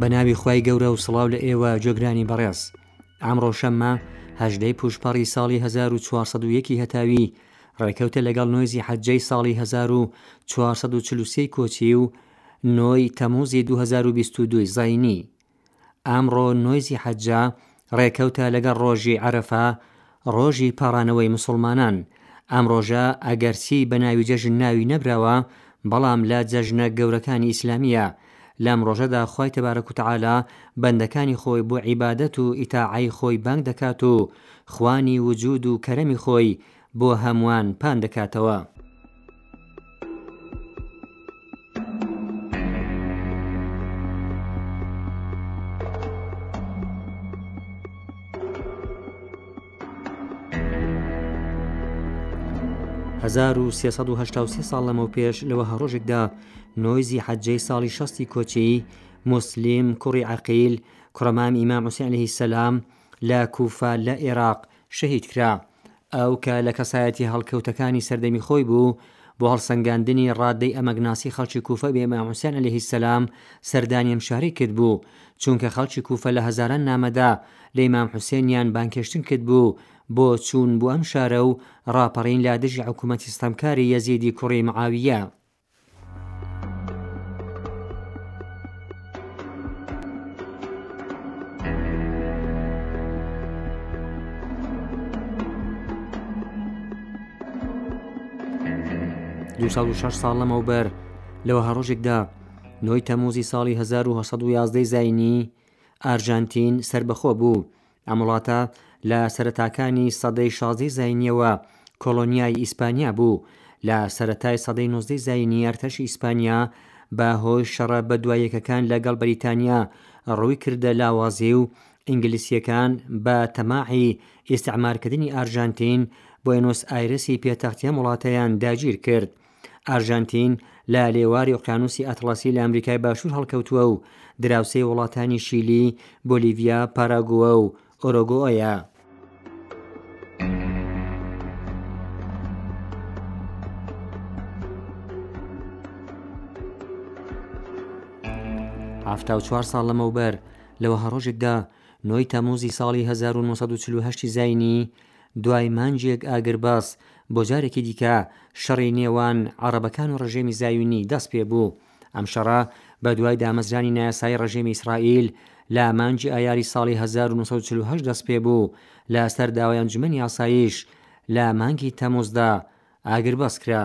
بە ناوی خی گەورە و سڵاو لە ئێوە جۆگرانی بەڕێز ئامڕۆ شەممە هەژدەی پوشپەڕی ساڵی 1940 هەتاوی ڕێکەوتە لەگەڵ نۆیزی حەجەی ساڵی 1940 کۆچی و نۆی تەموزی 2022 زینی ئامڕۆ نۆیزی حەجە ڕێکەوتە لەگەڵ ڕۆژی عەرەفە ڕۆژی پاڕانەوەی موسڵمانان ئەم ڕۆژە ئەگەرچی بە ناوی جەژن ناوی نەبراوە بەڵام لە جەژنە گەورەکانی ئیسلامیە لەم ڕۆژەدا خوای تبارک و تعالی بەندەکانی خۆی بۆ عیبادەت و ئیتاعەی خۆی بانگ دەکات و خوانی وجود و کەرەمی خۆی بۆ هەموان پان دەکاتەوە. هەزار و سێ سەد و هەشتا و سێ ساڵ لەمەوپێش لە وەهاڕۆژێکدا نۆیزی حەجەی ساڵی شەستی کۆچیی، موسلیم کوڕی عەقیل، کوڕەمامی ئیمام حوسێن عەلەیهیسسەلام، لە کوفە لە ئێراق شەهید کرا. ئەو کە لە کەسایەتیە هەڵکەوتەکانی سەردەمی خۆی بوو، بۆ هەڵسەنگاندنی ڕادەی ئەمەگناسی خەڵکی کوفە بە ئیمام حوسێن علیە السلام سەردانی ئەم شارەی کردبوو، چونکە خەڵکی کوفە لە هەزاران نامەدا لە ئیمام حوسێنیان بانگهێشتن کردبوو بۆ چوون بۆ ئەم شارە و ڕاپەڕین لە دژی حکوومەتی ستەمکاری یەزیدی کوڕی معاویە. ساڵ لەمەوبەر لەوە هەڕۆژێکدا نۆی تەموزی ساڵی 1970 زینی ئارژانتین سەربەخۆ بوو ئەم وڵاتە لە سەرەتاکانی سەدەی شازدەی زاینییەوە کۆڵۆنیای ئیسپانیا بوو. لە سەرەتای سەدەی نۆزدەی زاینی ئەرتەشی ئیسپانیا بە هۆی شەڕە بەدوایەکەکان لە گەڵ بەریتانیا ڕووی کردە لاوازی و ئینگلیسییەکان بە تەماعی ئیستعمارکردنی ئارژانتین بوێنۆس ئایرسی پێتەختی ئەم وڵاتەیان داگیر کرد. ئارژانتین لە لێواری ئۆقیانووسی ئەتڵەسی لە ئەمریکای باشوور هەڵکەوتووە و دراوسێی وڵاتانی شیلی، بۆلیڤیا، پاراگووە و ئۆرۆگۆئەیە. حەفتا و چوار ساڵ لەمەوبەر لە وەها ڕۆژێکدا، نۆی تەممووزی ساڵی هەزار و نۆ سەد و چل و هەشت زاینی، دوای مانگێک ئاگربەست، بۆ جارێکی دیکە شەڕی نێوان عەڕەبەکان و ڕژێمی زایونی دەست پێ بوو. ئەم شەڕە بە دوای دامەزرانی نایاسایی ڕژێمی ئیسڕائیل لە مانگی ئایاری ساڵی هەزار و نۆ سەد و چل و هەشت دەست پێ بوو، لە سەر داوای ئەنجومەنی ئاسایش لە مانگی تەمووزدا ئاگربەست کرا.